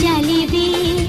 जानी भी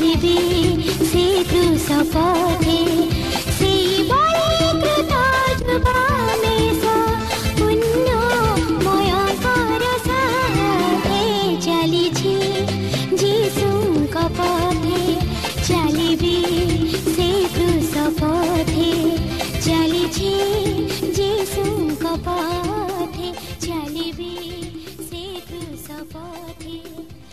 लि दु सप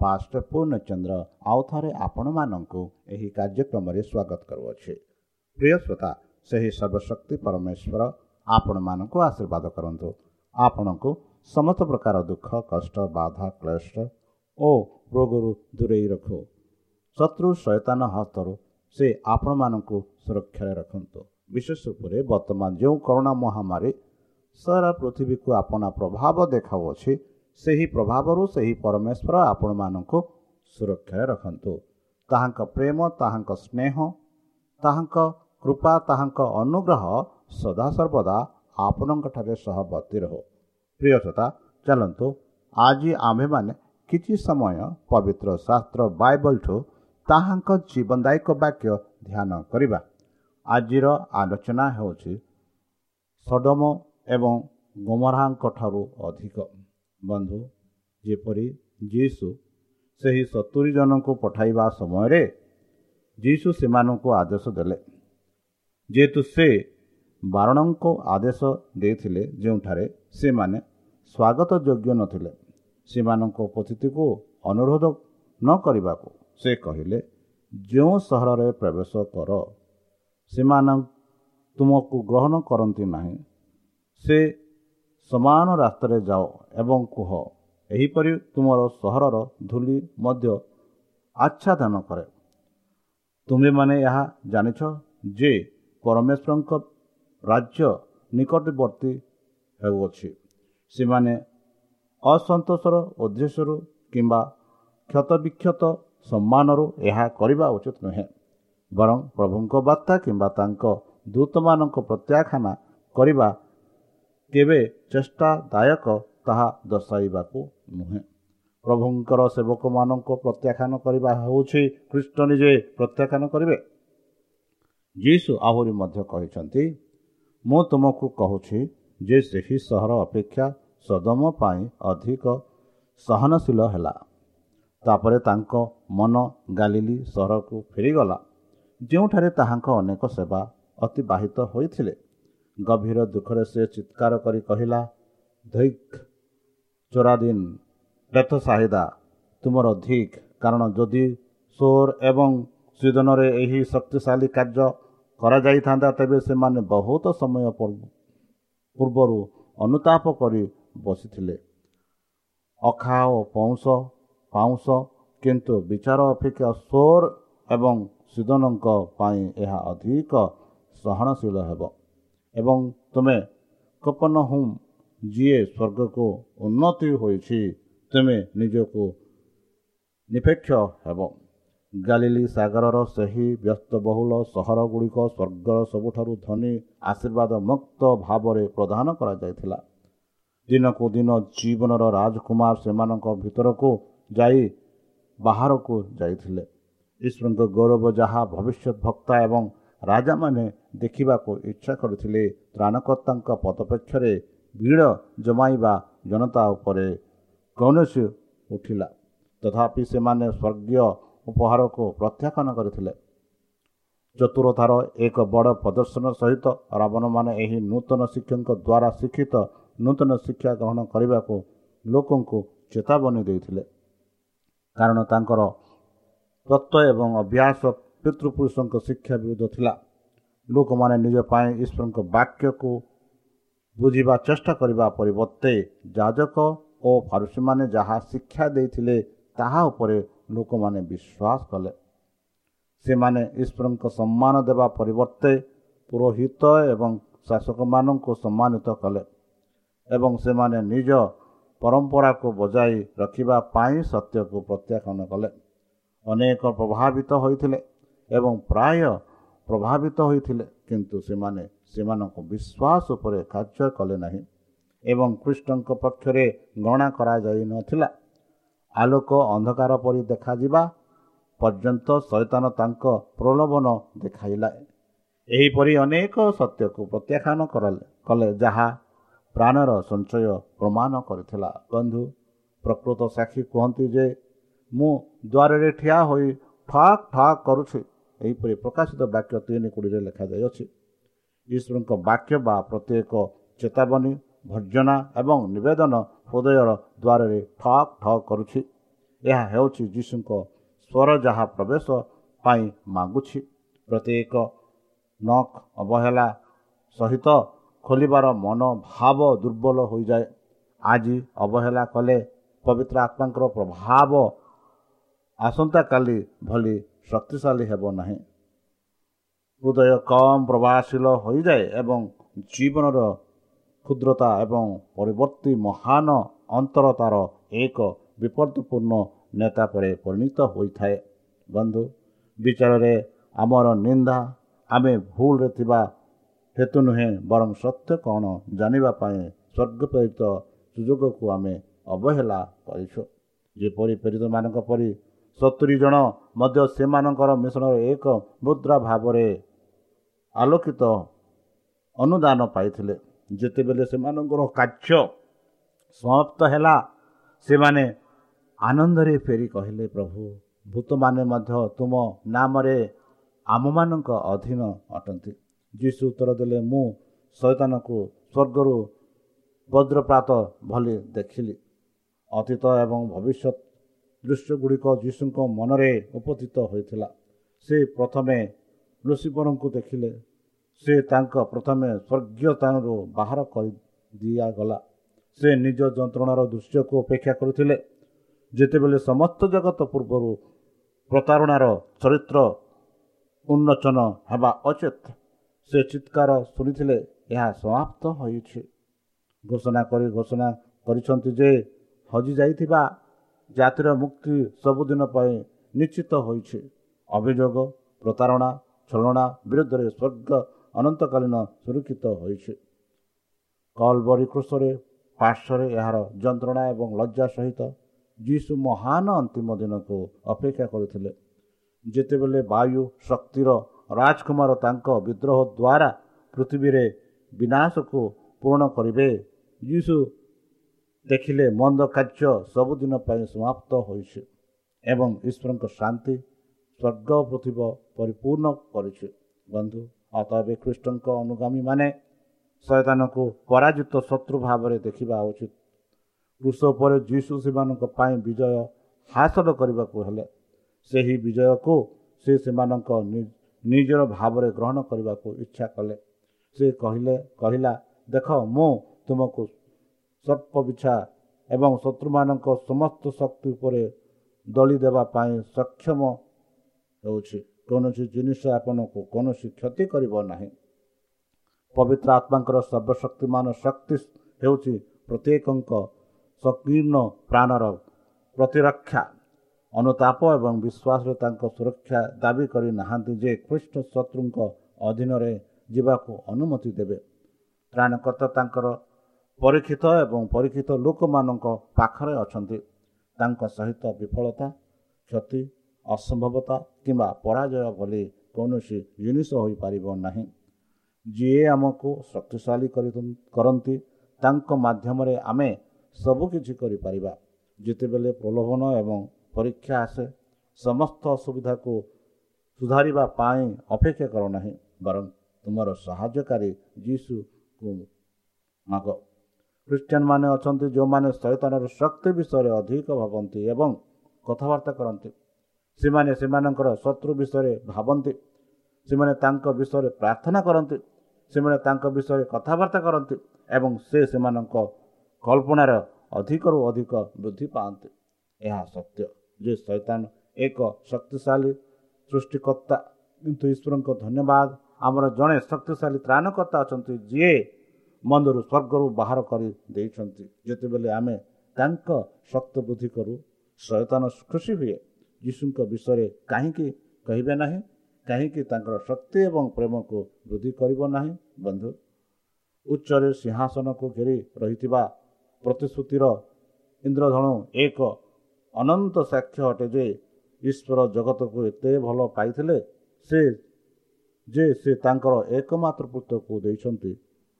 ପାଷ୍ଟ ପୂର୍ଣ୍ଣଚନ୍ଦ୍ର ଆଉ ଥରେ ଆପଣମାନଙ୍କୁ ଏହି କାର୍ଯ୍ୟକ୍ରମରେ ସ୍ୱାଗତ କରୁଅଛି। ପ୍ରିୟ ଶ୍ରୋତା ସେହି ସର୍ବଶକ୍ତି ପରମେଶ୍ୱର ଆପଣମାନଙ୍କୁ ଆଶୀର୍ବାଦ କରନ୍ତୁ। ଆପଣଙ୍କୁ ସମସ୍ତ ପ୍ରକାର ଦୁଃଖ କଷ୍ଟ ବାଧା କ୍ଲେଶ ଓ ରୋଗରୁ ଦୂରେଇ ରଖୁ। ଶତ୍ରୁ ଶୈତାନ ହସ୍ତରୁ ସେ ଆପଣମାନଙ୍କୁ ସୁରକ୍ଷାରେ ରଖନ୍ତୁ। ବିଶେଷ ରୂପରେ ବର୍ତ୍ତମାନ ଯେଉଁ କରୋନା ମହାମାରୀ ସାରା ପୃଥିବୀକୁ ଆପଣା ପ୍ରଭାବ ଦେଖାଉଅଛି ସେହି ପ୍ରଭାବରୁ ସେହି ପରମେଶ୍ୱର ଆପଣମାନଙ୍କୁ ସୁରକ୍ଷାରେ ରଖନ୍ତୁ। ତାହାଙ୍କ ପ୍ରେମ ତାହାଙ୍କ ସ୍ନେହ ତାହାଙ୍କ କୃପା ତାହାଙ୍କ ଅନୁଗ୍ରହ ସଦାସର୍ବଦା ଆପଣଙ୍କଠାରେ ସହବର୍ତ୍ତୀ ରହୁ। ପ୍ରିୟ ଶ୍ରୋତା ଚାଲନ୍ତୁ ଆଜି ଆମ୍ଭେମାନେ କିଛି ସମୟ ପବିତ୍ର ଶାସ୍ତ୍ର ବାଇବଲଠୁ ତାହାଙ୍କ ଜୀବନଦାୟକ ବାକ୍ୟ ଧ୍ୟାନ କରିବା। ଆଜିର ଆଲୋଚନା ହେଉଛି ସଡମ ଏବଂ ଗୋମରାଙ୍କ ଠାରୁ ଅଧିକ। ବନ୍ଧୁ ଯେପରି ଯୀଶୁ ସେହି ସତୁରି ଜଣଙ୍କୁ ପଠାଇବା ସମୟରେ ଯୀଶୁ ସେମାନଙ୍କୁ ଆଦେଶ ଦେଲେ। ଯେହେତୁ ସେ ବାରଣଙ୍କୁ ଆଦେଶ ଦେଇଥିଲେ ଯେଉଁଠାରେ ସେମାନେ ସ୍ୱାଗତ ଯୋଗ୍ୟ ନଥିଲେ ସେମାନଙ୍କ ଉପସ୍ଥିତିକୁ ଅନୁରୋଧ ନ କରିବାକୁ ସେ କହିଲେ ଯେଉଁ ସହରରେ ପ୍ରବେଶ କର ସେମାନେ ତୁମକୁ ଗ୍ରହଣ କରନ୍ତି ନାହିଁ। ସେ ସମାନ ରାସ୍ତାରେ ଯାଅ ଏବଂ କୁହ ଏହିପରି ତୁମର ସହରର ଧୂଳି ମଧ୍ୟ ଆଚ୍ଛାଦନ କରେ। ତୁମେମାନେ ଏହା ଜାଣିଛ ଯେ ପରମେଶ୍ୱରଙ୍କ ରାଜ୍ୟ ନିକଟବର୍ତ୍ତୀ ହେଉଅଛି। ସେମାନେ ଅସନ୍ତୋଷର ଉଦ୍ଦେଶ୍ୟରୁ କିମ୍ବା କ୍ଷତବିକ୍ଷତ ସମ୍ମାନରୁ ଏହା କରିବା ଉଚିତ ନୁହେଁ। ବରଂ ପ୍ରଭୁଙ୍କ ବାର୍ତ୍ତା କିମ୍ବା ତାଙ୍କ ଦୂତମାନଙ୍କ ପ୍ରତ୍ୟାଖ୍ୟାନ କରିବା କେବେ ଚେଷ୍ଟାଦାୟକ ତାହା ଦର୍ଶାଇବାକୁ ନୁହେଁ। ପ୍ରଭୁଙ୍କର ସେବକମାନଙ୍କୁ ପ୍ରତ୍ୟାଖ୍ୟାନ କରିବା ହେଉଛି ଖ୍ରୀଷ୍ଟ ନିଜେ ପ୍ରତ୍ୟାଖ୍ୟାନ କରିବେ। ଯୀଶୁ ଆହୁରି ମଧ୍ୟ କହିଛନ୍ତି ମୁଁ ତୁମକୁ କହୁଛି ଯେ ସେହି ସହର ଅପେକ୍ଷା ସଦମ ପାଇଁ ଅଧିକ ସହନଶୀଳ ହେଲା। ତାପରେ ତାଙ୍କ ମନ ଗାଲିଲି ସହରକୁ ଫେରିଗଲା। ଯେଉଁଠାରେ ତାହାଙ୍କ ଅନେକ ସେବା ଅତିବାହିତ ହୋଇଥିଲେ ଗଭୀର ଦୁଃଖରେ ସେ ଚିତ୍କାର କରି କହିଲା ଧୈକ୍ ଚୋରାଦିନ ବେଥ ସାହିଦା ତୁମର ଧିକ୍ କାରଣ ଯଦି ସୋର ଏବଂ ସିଦନରେ ଏହି ଶକ୍ତିଶାଳୀ କାର୍ଯ୍ୟ କରାଯାଇଥାନ୍ତା ତେବେ ସେମାନେ ବହୁତ ସମୟ ପୂର୍ବରୁ ଅନୁତାପ କରି ବସିଥିଲେ। ଅଖା ଓ ପଉଁଶ ପାଉଁଶ କିନ୍ତୁ ବିଚାର ଅପେକ୍ଷା ସୋର ଏବଂ ସିଦନଙ୍କ ପାଇଁ ଏହା ଅଧିକ ସହନଶୀଳ ହେବ। ଏବଂ ତୁମେ କପନ ହୁମ୍ ଯିଏ ସ୍ୱର୍ଗକୁ ଉନ୍ନତି ହୋଇଛି ତୁମେ ନିଜକୁ ନିପେକ୍ଷ ହେବ। ଗାଲିଲି ସାଗରର ସେହି ବ୍ୟସ୍ତବହୁଳ ସହରଗୁଡ଼ିକ ସ୍ୱର୍ଗର ସବୁଠାରୁ ଧନୀ ଆଶୀର୍ବାଦ ମୁକ୍ତ ଭାବରେ ପ୍ରଦାନ କରାଯାଇଥିଲା। ଦିନକୁ ଦିନ ଜୀବନର ରାଜକୁମାର ସେମାନଙ୍କ ଭିତରକୁ ଯାଇ ବାହାରକୁ ଯାଇଥିଲେ। ଈଶ୍ୱରଙ୍କ ଗୌରବ ଯାହା ଭବିଷ୍ୟତ ଭକ୍ତା ଏବଂ ରାଜାମାନେ ଦେଖିବାକୁ ଇଚ୍ଛା କରିଥିଲେ ତ୍ରାଣକର୍ତ୍ତାଙ୍କ ପଦପେକ୍ଷରେ ଭିଡ଼ ଜମାଇବା ଜନତା ଉପରେ କୌଣସି ଉଠିଲା। ତଥାପି ସେମାନେ ସ୍ୱର୍ଗୀୟ ଉପହାରକୁ ପ୍ରତ୍ୟାଖ୍ୟାନ କରିଥିଲେ। ଚତୁରତାର ଏକ ବଡ଼ ପ୍ରଦର୍ଶନ ସହିତ ରାବଣମାନେ ଏହି ନୂତନ ଶିକ୍ଷକଙ୍କ ଦ୍ୱାରା ଶିକ୍ଷିତ ନୂତନ ଶିକ୍ଷା ଗ୍ରହଣ କରିବାକୁ ଲୋକଙ୍କୁ ଚେତାବନୀ ଦେଇଥିଲେ। କାରଣ ତାଙ୍କର ତତ୍ତ୍ୱ ଏବଂ ଅଭ୍ୟାସ ପିତୃପୁରୁଷଙ୍କ ଶିକ୍ଷା ବିରୁଦ୍ଧ ଥିଲା ଲୋକମାନେ ନିଜ ପାଇଁ ଈଶ୍ୱରଙ୍କ ବାକ୍ୟକୁ ବୁଝିବା ଚେଷ୍ଟା କରିବା ପରିବର୍ତ୍ତେ ଯାଜକ ଓ ଫାରୁସୀମାନେ ଯାହା ଶିକ୍ଷା ଦେଇଥିଲେ ତାହା ଉପରେ ଲୋକମାନେ ବିଶ୍ୱାସ କଲେ ସେମାନେ ଈଶ୍ୱରଙ୍କ ସମ୍ମାନ ଦେବା ପରିବର୍ତ୍ତେ ପୁରୋହିତ ଏବଂ ଶାସକମାନଙ୍କୁ ସମ୍ମାନିତ କଲେ ଏବଂ ସେମାନେ ନିଜ ପରମ୍ପରାକୁ ବଜାଇ ରଖିବା ପାଇଁ ସତ୍ୟକୁ ପ୍ରତ୍ୟାଖ୍ୟାନ କଲେ ଅନେକ ପ୍ରଭାବିତ ହୋଇଥିଲେ ଏବଂ ପ୍ରାୟ ପ୍ରଭାବିତ ହୋଇଥିଲେ। କିନ୍ତୁ ସେମାନେ ସେମାନଙ୍କ ବିଶ୍ୱାସ ଉପରେ କାର୍ଯ୍ୟ କଲେ ନାହିଁ ଏବଂ କୃଷ୍ଣଙ୍କ ପକ୍ଷରେ ଗଣନା କରାଯାଇନଥିଲା ଆଲୋକ ଅନ୍ଧକାର ପରି ଦେଖାଯିବା ପର୍ଯ୍ୟନ୍ତ ଶୈତାନ ତାଙ୍କ ପ୍ରଲୋଭନ ଦେଖାଇଲା। ଏହିପରି ଅନେକ ସତ୍ୟକୁ ପ୍ରତ୍ୟାଖ୍ୟାନ କଲେ ଯାହା ପ୍ରାଣର ସଞ୍ଚୟ ପ୍ରମାଣ କରିଥିଲା। ବନ୍ଧୁ ପ୍ରକୃତ ସାକ୍ଷୀ କୁହନ୍ତି ଯେ ମୁଁ ଦ୍ୱାରରେ ଠିଆ ହୋଇ ଠକ୍ ଠକ୍ କରୁଛି। ଏହିପରି ପ୍ରକାଶିତ ବାକ୍ୟ ତିନି କୋଡ଼ିରେ ଲେଖାଯାଇଅଛି ଈଶ୍ୱରଙ୍କ ବାକ୍ୟ ବା ପ୍ରତ୍ୟେକ ଚେତାବନୀ ଭର୍ଜନା ଏବଂ ନିବେଦନ ହୃଦୟର ଦ୍ୱାରରେ ଠକ୍ ଠକ୍ କରୁଛି। ଏହା ହେଉଛି ଯୀଶୁଙ୍କ ସ୍ୱର ଯାହା ପ୍ରବେଶ ପାଇଁ ମାଗୁଛି। ପ୍ରତ୍ୟେକ ନଖ ଅବହେଳା ସହିତ ଖୋଲିବାର ମନ ଭାବ ଦୁର୍ବଳ ହୋଇଯାଏ। ଆଜି ଅବହେଳା କଲେ ପବିତ୍ର ଆତ୍ମାଙ୍କର ପ୍ରଭାବ ଆସନ୍ତାକାଲି ଭଳି ଶକ୍ତିଶାଳୀ ହେବ ନାହିଁ। ହୃଦୟ କମ୍ ପ୍ରଭାବଶୀଳ ହୋଇଯାଏ ଏବଂ ଜୀବନର କ୍ଷୁଦ୍ରତା ଏବଂ ପରିବର୍ତ୍ତୀ ମହାନ ଅନ୍ତରତାର ଏକ ବିପଦପୂର୍ଣ୍ଣ ନେତା ପରେ ପରିଣତ ହୋଇଥାଏ। ବନ୍ଧୁ ବିଚାରରେ ଆମର ନିନ୍ଦା ଆମେ ଭୁଲରେ ଥିବା ହେତୁ ନୁହେଁ ବରଂ ସତ୍ୟ କ'ଣ ଜାଣିବା ପାଇଁ ସ୍ୱର୍ଗ ପ୍ରେରିତ ସୁଯୋଗକୁ ଆମେ ଅବହେଳା କରିଛୁ। ଯେପରି ପ୍ରେରିତମାନଙ୍କ ପରି ସତୁରି ଜଣ ମଧ୍ୟ ସେମାନଙ୍କର ମିଶ୍ରଣର ଏକ ମୁଦ୍ରା ଭାବରେ ଆଲୋକିତ ଅନୁଦାନ ପାଇଥିଲେ। ଯେତେବେଳେ ସେମାନଙ୍କର କାର୍ଯ୍ୟ ସମାପ୍ତ ହେଲା ସେମାନେ ଆନନ୍ଦରେ ଫେରି କହିଲେ ପ୍ରଭୁ ଭୂତମାନେ ମଧ୍ୟ ତୁମ ନାମରେ ଆମମାନଙ୍କ ଅଧୀନ ଅଟନ୍ତି। ଯୀଶୁ ଉତ୍ତର ଦେଲେ ମୁଁ ଶୈତାନକୁ ସ୍ୱର୍ଗରୁ ବଜ୍ରପ୍ରାତ ଭଳି ଦେଖିଲି। ଅତୀତ ଏବଂ ଭବିଷ୍ୟତ ଦୃଶ୍ୟଗୁଡ଼ିକ ଯୀଶୁଙ୍କ ମନରେ ଉପସ୍ଥିତ ହୋଇଥିଲା। ସେ ପ୍ରଥମେ ଲୁସିଫରଙ୍କୁ ଦେଖିଲେ। ସେ ତାଙ୍କ ପ୍ରଥମେ ସ୍ୱର୍ଗୀୟତାରୁ ବାହାର କରି ଦିଆଗଲା ସେ ନିଜ ଯନ୍ତ୍ରଣାର ଦୃଶ୍ୟକୁ ଅପେକ୍ଷା କରୁଥିଲେ। ଯେତେବେଳେ ସମସ୍ତ ଜଗତ ପୂର୍ବରୁ ପ୍ରତାରଣାର ଚରିତ୍ର ଉନ୍ମୋଚନ ହେବା ଉଚିତ ସେ ଚିତ୍କାର ଶୁଣିଥିଲେ ଏହା ସମାପ୍ତ ହୋଇଛି। ଘୋଷଣା କରି ଘୋଷଣା କରିଛନ୍ତି ଯେ ହଜିଯାଇଥିବା ଜାତିର ମୁକ୍ତି ସବୁଦିନ ପାଇଁ ନିଶ୍ଚିତ ହୋଇଛି। ଅଭିଯୋଗ ପ୍ରତାରଣା ଛଳନା ବିରୁଦ୍ଧରେ ସ୍ୱର୍ଗ ଅନନ୍ତକାଳୀନ ସୁରକ୍ଷିତ ହୋଇଛି। କଲବରୀ କୃଷରେ ପାର୍ଶ୍ୱରେ ଏହାର ଯନ୍ତ୍ରଣା ଏବଂ ଲଜ୍ଜା ସହିତ ଯୀଶୁ ମହାନ ଅନ୍ତିମ ଦିନକୁ ଅପେକ୍ଷା କରିଥିଲେ। ଯେତେବେଳେ ବାୟୁ ଶକ୍ତିର ରାଜକୁମାର ତାଙ୍କ ବିଦ୍ରୋହ ଦ୍ୱାରା ପୃଥିବୀରେ ବିନାଶକୁ ପୂରଣ କରିବେ ଯୀଶୁ ଦେଖିଲେ ମନ୍ଦ କାର୍ଯ୍ୟ ସବୁଦିନ ପାଇଁ ସମାପ୍ତ ହୋଇଛି ଏବଂ ଈଶ୍ୱରଙ୍କ ଶାନ୍ତି ସ୍ୱର୍ଗ ପୃଥିବୀ ପରିପୂର୍ଣ୍ଣ କରିଛି। ବନ୍ଧୁ ଅତଏବ ଖ୍ରୀଷ୍ଟଙ୍କ ଅନୁଗାମୀମାନେ ଶୈତାନକୁ ପରାଜିତ ଶତ୍ରୁ ଭାବରେ ଦେଖିବା ଉଚିତ। କୃଷ ଉପରେ ଯୀଶୁ ସେମାନଙ୍କ ପାଇଁ ବିଜୟ ହାସଲ କରିବାକୁ ହେଲେ। ସେହି ବିଜୟକୁ ସେ ସେମାନଙ୍କ ନିଜର ଭାବରେ ଗ୍ରହଣ କରିବାକୁ ଇଚ୍ଛା କଲେ। ସେ କହିଲେ କହିଲା ଦେଖ ମୁଁ ତୁମକୁ ସର୍ପ ବିଛା ଏବଂ ଶତ୍ରୁମାନଙ୍କ ସମସ୍ତ ଶକ୍ତି ଉପରେ ଦଳି ଦେବା ପାଇଁ ସକ୍ଷମ ହେଉଛି। କୌଣସି ଜିନିଷ ଆପଣଙ୍କୁ କୌଣସି କ୍ଷତି କରିବ ନାହିଁ। ପବିତ୍ର ଆତ୍ମାଙ୍କର ସର୍ବଶକ୍ତିମାନ ଶକ୍ତି ହେଉଛି ପ୍ରତ୍ୟେକଙ୍କ ସଂକୀର୍ଣ୍ଣ ପ୍ରାଣର ପ୍ରତିରକ୍ଷା। ଅନୁତାପ ଏବଂ ବିଶ୍ୱାସରେ ତାଙ୍କ ସୁରକ୍ଷା ଦାବି କରିନାହାନ୍ତି ଯେ ଖ୍ରୀଷ୍ଟ ଶତ୍ରୁଙ୍କ ଅଧୀନରେ ଯିବାକୁ ଅନୁମତି ଦେବେ। ତ୍ରାଣକର୍ତ୍ତା ତାଙ୍କର ପରୀକ୍ଷିତ ଏବଂ ପରୀକ୍ଷିତ ଲୋକମାନଙ୍କ ପାଖରେ ଅଛନ୍ତି। ତାଙ୍କ ସହିତ ବିଫଳତା କ୍ଷତି ଅସମ୍ଭବତା କିମ୍ବା ପରାଜୟ ଭଳି କୌଣସି ଜିନିଷ ହୋଇପାରିବ ନାହିଁ। ଯିଏ ଆମକୁ ଶକ୍ତିଶାଳୀ କରି କରନ୍ତି ତାଙ୍କ ମାଧ୍ୟମରେ ଆମେ ସବୁକିଛି କରିପାରିବା। ଯେତେବେଳେ ପ୍ରଲୋଭନ ଏବଂ ପରୀକ୍ଷା ଆସେ ସମସ୍ତ ଅସୁବିଧାକୁ ସୁଧାରିବା ପାଇଁ ଅପେକ୍ଷା କର ନାହିଁ ବରଂ ତୁମର ସାହାଯ୍ୟକାରୀ ଯୀଶୁକୁ ମାଗ। ଖ୍ରୀଷ୍ଟିଆନ ମାନେ ଅଛନ୍ତି ଯେଉଁମାନେ ଶୈତାନର ଶକ୍ତି ବିଷୟରେ ଅଧିକ ଭାବନ୍ତି ଏବଂ କଥାବାର୍ତ୍ତା କରନ୍ତି। ସେମାନେ ସେମାନଙ୍କର ଶତ୍ରୁ ବିଷୟରେ ଭାବନ୍ତି। ସେମାନେ ତାଙ୍କ ବିଷୟରେ ପ୍ରାର୍ଥନା କରନ୍ତି। ସେମାନେ ତାଙ୍କ ବିଷୟରେ କଥାବାର୍ତ୍ତା କରନ୍ତି ଏବଂ ସେ ସେମାନଙ୍କ କଳ୍ପନାର ଅଧିକରୁ ଅଧିକ ବୃଦ୍ଧି ପାଆନ୍ତି। ଏହା ସତ୍ୟ ଯେ ଶୈତାନ ଏକ ଶକ୍ତିଶାଳୀ ସୃଷ୍ଟିକର୍ତ୍ତା। କିନ୍ତୁ ଈଶ୍ୱରଙ୍କ ଧନ୍ୟବାଦ। ଆମର ଜଣେ ଶକ୍ତିଶାଳୀ ତ୍ରାଣକର୍ତ୍ତା ଅଛନ୍ତି ଯିଏ ମନ୍ଦରୁ ସ୍ୱର୍ଗରୁ ବାହାର କରି ଦେଇଛନ୍ତି। ଯେତେବେଳେ ଆମେ ତାଙ୍କ ଶକ୍ତ ବୃଦ୍ଧି କରୁ ଶୈତାନ ଖୁସି ହୁଏ। ଯୀଶୁଙ୍କ ବିଷୟରେ କାହିଁକି କହିବେ ନାହିଁ? କାହିଁକି ତାଙ୍କର ଶକ୍ତି ଏବଂ ପ୍ରେମକୁ ବୃଦ୍ଧି କରିବ ନାହିଁ? ବନ୍ଧୁ ଉଚ୍ଚରେ ସିଂହାସନକୁ ଘେରି ରହିଥିବା ପ୍ରତିଶ୍ରୁତିର ଇନ୍ଦ୍ରଧନୁ ଏକ ଅନନ୍ତ ସାକ୍ଷ୍ୟ ଅଟେ ଯେ ଈଶ୍ୱର ଜଗତକୁ ଏତେ ଭଲ ପାଇଥିଲେ ସେ ଯେ ସେ ତାଙ୍କର ଏକମାତ୍ର ପୁତ୍ରକୁ ଦେଇଛନ୍ତି।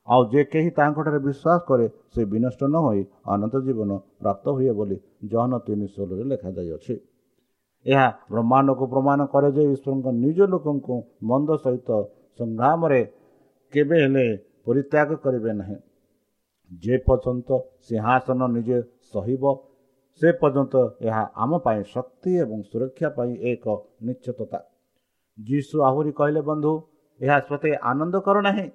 ଆଉ ଯେ କେହି ତାଙ୍କଠାରେ ବିଶ୍ୱାସ କରେ ସେ ବିନଷ୍ଟ ନ ହୋଇ ଅନନ୍ତ ଜୀବନ ପ୍ରାପ୍ତ ହୁଏ ବୋଲି ଜହନ ତିନି ଷୋହଳରେ ଲେଖାଯାଇଅଛି। ଏହା ବ୍ରହ୍ମାଣ୍ଡକୁ ପ୍ରମାଣ କରେ ଯେ ଈଶ୍ୱରଙ୍କ ନିଜ ଲୋକଙ୍କୁ ମନ୍ଦ ସହିତ ସଂଗ୍ରାମରେ କେବେ ହେଲେ ପରିତ୍ୟାଗ କରିବେ ନାହିଁ। ଯେ ପର୍ଯ୍ୟନ୍ତ ସିଂହାସନ ନିଜେ ସହିବ ସେ ପର୍ଯ୍ୟନ୍ତ ଏହା ଆମ ପାଇଁ ଶକ୍ତି ଏବଂ ସୁରକ୍ଷା ପାଇଁ ଏକ ନିଶ୍ଚିତତା। ଯୀଶୁ ଆହୁରି କହିଲେ ବନ୍ଧୁ ଏହା ସ୍ୱତେ ଆନନ୍ଦ କର ନାହିଁ।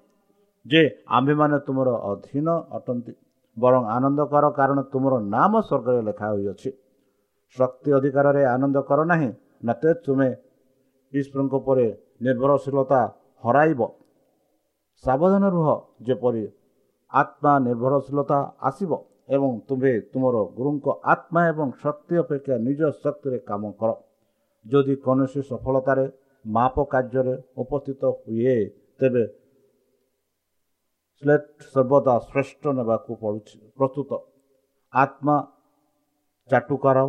ଯେ ଆମ୍ଭେମାନେ ତୁମର ଅଧୀନ ଅଟନ୍ତି ବରଂ ଆନନ୍ଦ କର କାରଣ ତୁମର ନାମ ସ୍ୱର୍ଗରେ ଲେଖା ହୋଇଅଛି ଶକ୍ତି ଅଧିକାରରେ ଆନନ୍ଦ କର ନାହିଁ ନଚେତ୍ ତୁମେ ଈଶ୍ୱରଙ୍କ ଉପରେ ନିର୍ଭରଶୀଳତା ହରାଇବ ସାବଧାନ ରୁହ ଯେପରି ଆତ୍ମା ନିର୍ଭରଶୀଳତା ଆସିବ ଏବଂ ତୁମ୍ଭେ ତୁମର ଗୁରୁଙ୍କ ଆତ୍ମା ଏବଂ ଶକ୍ତି ଅପେକ୍ଷା ନିଜ ଶକ୍ତିରେ କାମ କର ଯଦି କୌଣସି ସଫଳତାରେ ମାପ କାର୍ଯ୍ୟରେ ଉପସ୍ଥିତ ହୁଏ ତେବେ ସ୍ଲେଟ୍ ସର୍ବଦା ଶ୍ରେଷ୍ଠ ନେବାକୁ ପଡ଼ୁଛି। ପ୍ରସ୍ତୁତ। ଆତ୍ମା ଚାଟୁକାର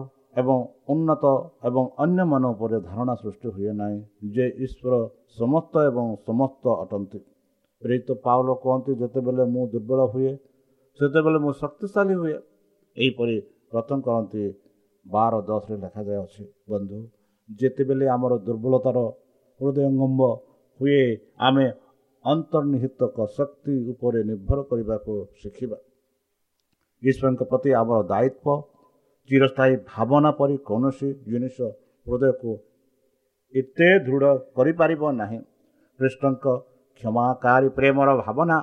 ଏବଂ ଉନ୍ନତ ଏବଂ ଅନ୍ୟମାନ ଉପରେ ଧାରଣା ସୃଷ୍ଟି ହୁଏ ନାହିଁ ଯେ ଈଶ୍ୱର ସମସ୍ତ ଏବଂ ସମସ୍ତ ଅଟନ୍ତି। ପ୍ରେରିତ ପାଉଲ କୁହନ୍ତି ଯେତେବେଳେ ମୁଁ ଦୁର୍ବଳ ହୁଏ ସେତେବେଳେ ମୁଁ ଶକ୍ତିଶାଳୀ ହୁଏ ଏହିପରି ରତନ କରନ୍ତି ବାର ଦଶରେ ଲେଖାଯାଇଅଛି ବନ୍ଧୁ ଯେତେବେଳେ ଆମର ଦୁର୍ବଳତାର ହୃଦୟଙ୍ଗମ୍ବ ହୁଏ ଆମେ ଅନ୍ତର୍ନିହିତ ଶକ୍ତି ଉପରେ ନିର୍ଭର କରିବାକୁ ଶିଖିବା। ଈଶ୍ୱରଙ୍କ ପ୍ରତି ଆମର ଦାୟିତ୍ୱ ଚିରସ୍ଥାୟୀ ଭାବନା ପରି କୌଣସି ଜିନିଷ ହୃଦୟକୁ ଏତେ ଦୃଢ଼ କରିପାରିବ ନାହିଁ। କୃଷ୍ଣଙ୍କ କ୍ଷମାକାରୀ ପ୍ରେମର ଭାବନା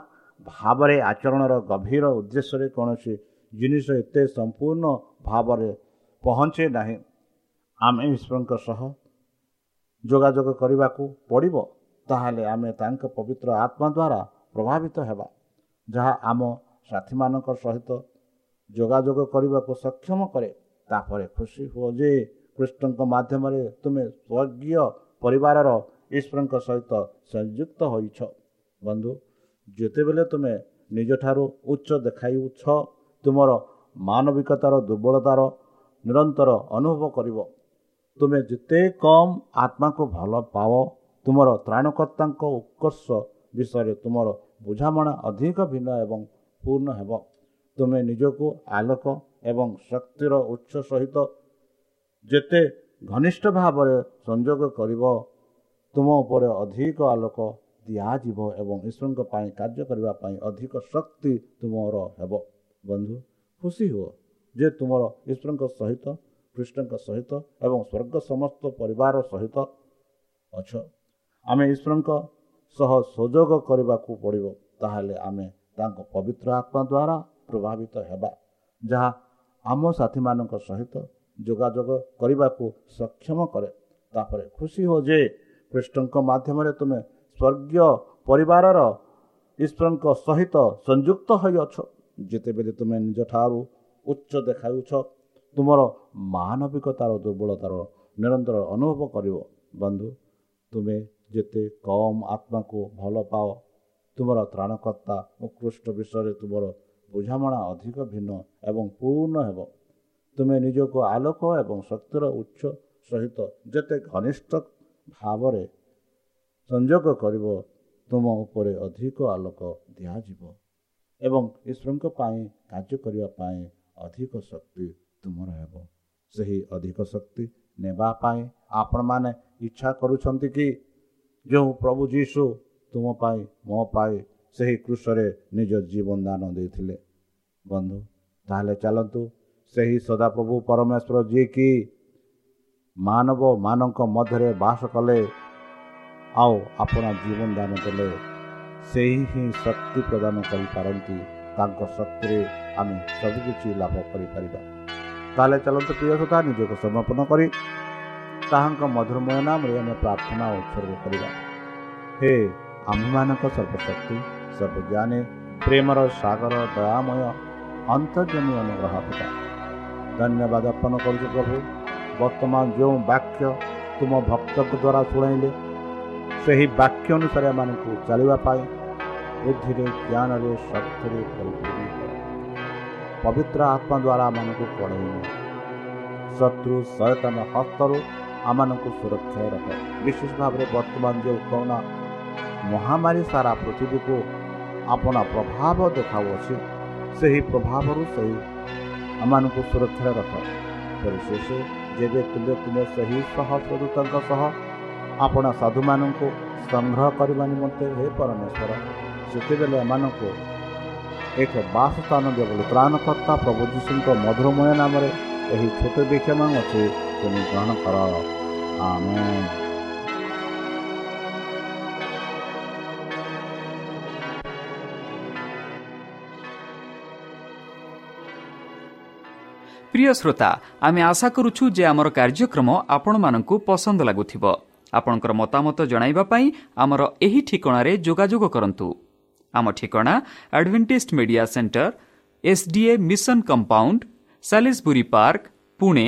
ଭାବରେ ଆଚରଣର ଗଭୀର ଉଦ୍ଦେଶ୍ୟରେ କୌଣସି ଜିନିଷ ଏତେ ସମ୍ପୂର୍ଣ୍ଣ ଭାବରେ ପହଞ୍ଚେ ନାହିଁ। ଆମେ ଈଶ୍ୱରଙ୍କ ସହ ଯୋଗାଯୋଗ କରିବାକୁ ପଡ଼ିବ। ତାହେଲେ ଆମେ ତାଙ୍କ ପବିତ୍ର ଆତ୍ମା ଦ୍ୱାରା ପ୍ରଭାବିତ ହେବା ଯାହା ଆମ ସାଥୀମାନଙ୍କ ସହିତ ଯୋଗାଯୋଗ କରିବାକୁ ସକ୍ଷମ କରେ। ତାପରେ ଖୁସି ହୁଅ ଯେ କୃଷ୍ଣଙ୍କ ମାଧ୍ୟମରେ ତୁମେ ସ୍ୱର୍ଗୀୟ ପରିବାରର ଈଶ୍ୱରଙ୍କ ସହିତ ସଂଯୁକ୍ତ ହୋଇଛ। ବନ୍ଧୁ ଯେତେବେଳେ ତୁମେ ନିଜଠାରୁ ଉଚ୍ଚ ଦେଖାଇଛ ତୁମର ମାନବିକତାର ଦୁର୍ବଳତାର ନିରନ୍ତର ଅନୁଭବ କରିବ। ତୁମେ ଯେତେ କମ୍ ଆତ୍ମାକୁ ଭଲ ପାଅ ତୁମର ତ୍ରାଣକର୍ତ୍ତାଙ୍କ ଉତ୍କର୍ଷ ବିଷୟରେ ତୁମର ବୁଝାମଣା ଅଧିକ ଭିନ୍ନ ଏବଂ ପୂର୍ଣ୍ଣ ହେବ। ତୁମେ ନିଜକୁ ଆଲୋକ ଏବଂ ଶକ୍ତିର ଉତ୍ସ ସହିତ ଯେତେ ଘନିଷ୍ଠ ଭାବରେ ସଂଯୋଗ କରିବ ତୁମ ଉପରେ ଅଧିକ ଆଲୋକ ଦିଆଯିବ ଏବଂ ଈଶ୍ୱରଙ୍କ ପାଇଁ କାର୍ଯ୍ୟ କରିବା ପାଇଁ ଅଧିକ ଶକ୍ତି ତୁମର ହେବ। ବନ୍ଧୁ ଖୁସି ହୁଅ ଯେ ତୁମର ଈଶ୍ୱରଙ୍କ ସହିତ କୃଷ୍ଣଙ୍କ ସହିତ ଏବଂ ସ୍ୱର୍ଗ ସମସ୍ତ ପରିବାର ସହିତ ଅଛ। ଆମେ ଈଶ୍ୱରଙ୍କ ସହ ସଂଯୋଗ କରିବାକୁ ପଡ଼ିବ ତାହେଲେ ଆମେ ତାଙ୍କ ପବିତ୍ର ଆତ୍ମା ଦ୍ୱାରା ପ୍ରଭାବିତ ହେବା। ଯାହା ଆମ ସାଥୀମାନଙ୍କ ସହିତ ଯୋଗାଯୋଗ କରିବାକୁ ସକ୍ଷମ କରେ। ତାପରେ ଖୁସି ହୁଅ ଯେ କୃଷ୍ଣଙ୍କ ମାଧ୍ୟମରେ ତୁମେ ସ୍ୱର୍ଗୀୟ ପରିବାରର ଈଶ୍ୱରଙ୍କ ସହିତ ସଂଯୁକ୍ତ ହୋଇଅଛ। ଯେତେବେଳେ ତୁମେ ନିଜଠାରୁ ଉଚ୍ଚ ଦେଖାଉଛ ତୁମର ମାନବିକତାର ଦୁର୍ବଳତାର ନିରନ୍ତର ଅନୁଭବ କରିବ। ବନ୍ଧୁ ତୁମେ ଯେତେ କମ୍ ଆତ୍ମାକୁ ଭଲ ପାଅ ତୁମର ତ୍ରାଣକର୍ତ୍ତା ଉତ୍କୃଷ୍ଟ ବିଷୟରେ ତୁମର ବୁଝାମଣା ଅଧିକ ଭିନ୍ନ ଏବଂ ପୂର୍ଣ୍ଣ ହେବ। ତୁମେ ନିଜକୁ ଆଲୋକ ଏବଂ ଶକ୍ତିର ଉତ୍ସ ସହିତ ଯେତେ ଘନିଷ୍ଠ ଭାବରେ ସଂଯୋଗ କରିବ ତୁମ ଉପରେ ଅଧିକ ଆଲୋକ ଦିଆଯିବ ଏବଂ ଈଶ୍ୱରଙ୍କ ପାଇଁ କାର୍ଯ୍ୟ କରିବା ପାଇଁ ଅଧିକ ଶକ୍ତି ତୁମର ହେବ। ସେହି ଅଧିକ ଶକ୍ତି ନେବା ପାଇଁ ଆପଣମାନେ ଇଚ୍ଛା କରୁଛନ୍ତି କି? ଯେଉଁ ପ୍ରଭୁ ଯୀଶୁ ତୁମ ପାଇଁ ମୋ ପାଇଁ ସେହି କୃଷରେ ନିଜ ଜୀବନ ଦାନ ଦେଇଥିଲେ। ବନ୍ଧୁ ତାହେଲେ ଚାଲନ୍ତୁ ସେହି ସଦାପ୍ରଭୁ ପରମେଶ୍ୱର ଯିଏକି ମାନବମାନଙ୍କ ମଧ୍ୟରେ ବାସ କଲେ ଆଉ ଆପଣ ଜୀବନ ଦାନ କଲେ ସେହି ହିଁ ଶକ୍ତି ପ୍ରଦାନ କରିପାରନ୍ତି। ତାଙ୍କ ଶକ୍ତିରେ ଆମେ ସବୁକିଛି ଲାଭ କରିପାରିବା। ତାହେଲେ ଚାଲନ୍ତୁ ପ୍ରିୟ ସଦା ନିଜକୁ ସମର୍ପଣ କରି ତାହାଙ୍କ ମଧୁରମୟ ନାମରେ ଆମେ ପ୍ରାର୍ଥନା ଉତ୍ସର୍ଗ କରିବା। ହେ ଆମ୍ଭମାନଙ୍କ ସର୍ବଶକ୍ତି ସର୍ବଜ୍ଞାନୀ ପ୍ରେମର ସାଗର ଦୟାମୟ ଅନ୍ତର୍ଜମୀ ଅନୁଗ୍ରହ ପିତା। ଧନ୍ୟବାଦ ଅର୍ପଣ କରୁଛୁ ପ୍ରଭୁ। ବର୍ତ୍ତମାନ ଯେଉଁ ବାକ୍ୟ ତୁମ ଭକ୍ତଙ୍କ ଦ୍ୱାରା ଶୁଣାଇଲେ ସେହି ବାକ୍ୟ ଅନୁସାରେ ଏମାନଙ୍କୁ ଚାଲିବା ପାଇଁ ବୁଦ୍ଧିରେ ଜ୍ଞାନରେ ଶକ୍ତିରେ ପରିପୂର୍ଣ୍ଣ ପବିତ୍ର ଆତ୍ମା ଦ୍ୱାରା ଆମମାନଙ୍କୁ ପଢ଼େଇବ ଶତ୍ରୁ ସଚେତନ ହସ୍ତରୁ ଆମମାନଙ୍କୁ ସୁରକ୍ଷା ରଖ। ବିଶେଷ ଭାବରେ ବର୍ତ୍ତମାନ ଯେଉଁ କରୋନା ମହାମାରୀ ସାରା ପୃଥିବୀକୁ ଆପଣ ପ୍ରଭାବ ଦେଖାଉଅଛି ସେହି ପ୍ରଭାବରୁ ସେହି ଆମମାନଙ୍କୁ ସୁରକ୍ଷାରେ ରଖ। ପରିଶେଷ ଯେବେ ତୁମେ ତୁମେ ସେହି ସହସ୍ରଦୂତଙ୍କ ସହ ଆପଣ ସାଧୁମାନଙ୍କୁ ସଂଗ୍ରହ କରିବା ନିମନ୍ତେ ହେ ପରମେଶ୍ୱର ସେତେବେଳେ ଏମାନଙ୍କୁ ଏକ ବାସସ୍ଥାନ ଦେବ ବୋଲି ତ୍ରାଣକର୍ତ୍ତା ପ୍ରଭୁ ଯୀଶୁଙ୍କ ମଧୁରମୟ ନାମରେ ଏହି ଛୋଟ ବିକ୍ଷମାନ ଅଛି ତୁମେ ଗ୍ରହଣ କର। Amén. ପ୍ରିୟ ଶ୍ରୋତା ଆମେ ଆଶା କରୁଛୁ ଯେ ଆମର କାର୍ଯ୍ୟକ୍ରମ ଆପଣମାନଙ୍କୁ ପସନ୍ଦ ଲାଗୁଥିବ ଆପଣଙ୍କର ମତାମତ ଜଣାଇବା ପାଇଁ ଆମର ଏହି ଠିକଣାରେ ଯୋଗାଯୋଗ କରନ୍ତୁ ଆମ ଠିକଣା advantage media centre SDA mission compound Salisbury park Pune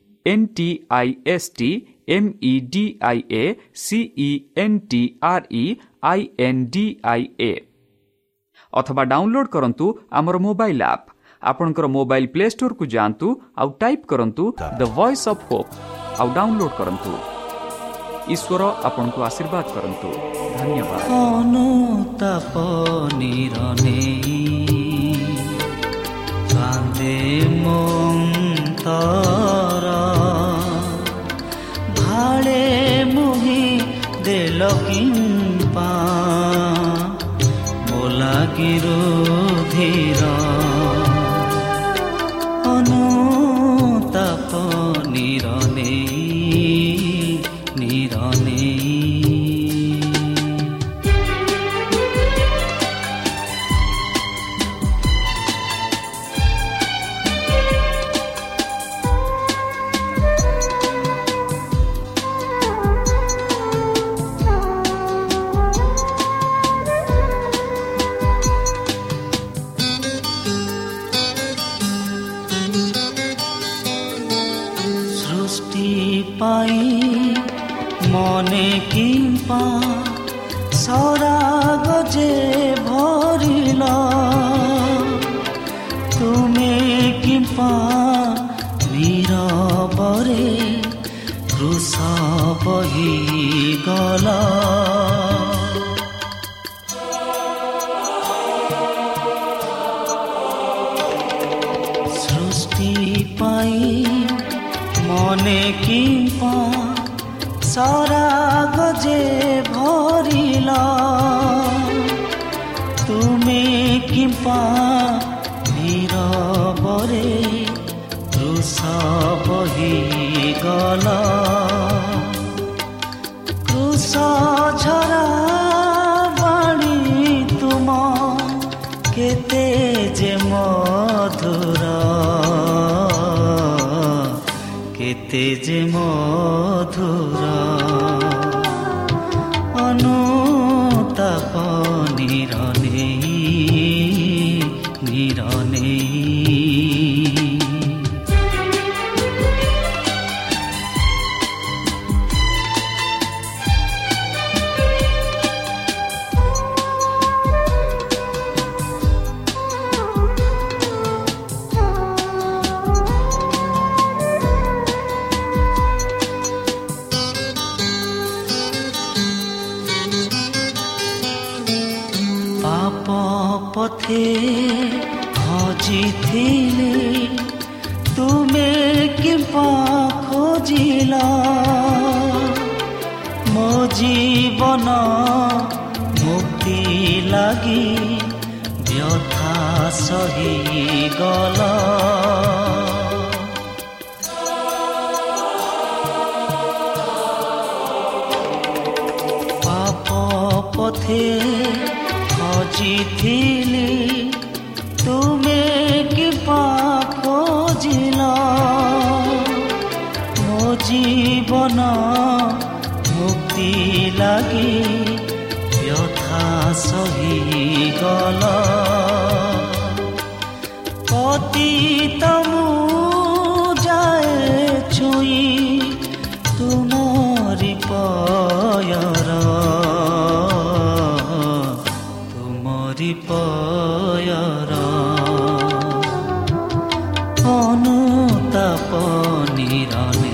N T I S T M E D I A C E N T R E I N D I A ଅଥବା ଡାଉନଲୋଡ୍ କରନ୍ତୁ ଆମର mobile app ଆପଣଙ୍କର mobile play ଷ୍ଟୋରକୁ ଯାଆନ୍ତୁ ଆଉ type କରନ୍ତୁ the voice of hope ଆଉ download କରନ୍ତୁ ଈଶ୍ୱର ଆପଣଙ୍କୁ ଆଶୀର୍ବାଦ କରନ୍ତୁ ଧନ୍ୟବାଦ মনে কিম্পা সরাগ যে ভরিল। তুমি কিম্পা নীরবরে কৃষ বহি গলা ପା ନୀରବରେ କୃଷ ବହି ଗଲ କୃଷ ଝରା ବାଣୀ ତୁମ କେତେ ଯେ ମଧୁର କେତେ ଯେ ମଧୁର বাঁচহি গল। পাপ পথে সজিথি ஈரானே